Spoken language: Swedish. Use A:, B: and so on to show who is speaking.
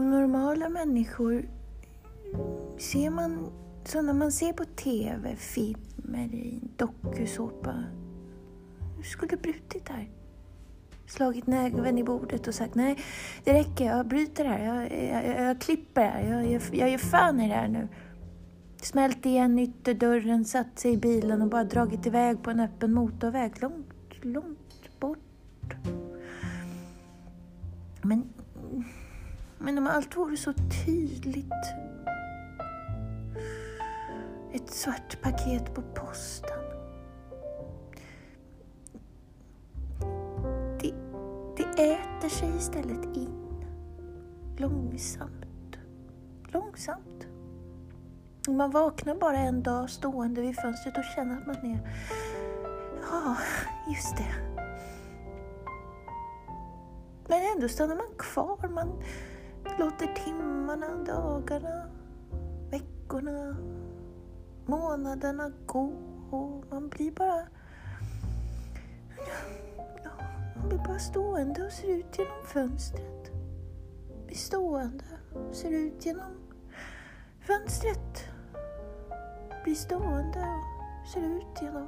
A: normala människor ser man, så när man ser på TV, filmer, i dokusåpa, skulle brutit där. Slagit näven i bordet och sagt nej, det räcker, jag bryter här, jag, jag, jag klipper här, jag, jag, jag gör fan i det här nu. Smält igen ytterdörren, satt sig i bilen och bara dragit iväg på en öppen motorväg långt, långt bort. Men, men om allt vore så tydligt. Ett svart paket på posten. Det, det äter sig istället in. Långsamt. Långsamt. Man vaknar bara en dag stående vid fönstret och känner att man är... Ja, just det. Men ändå stannar man kvar. Man låter timmarna, dagarna, veckorna, månaderna gå och man blir bara... Ja, man blir bara stående och ser ut genom fönstret. Blir stående och ser ut genom fönstret. Blir stående och ser ut genom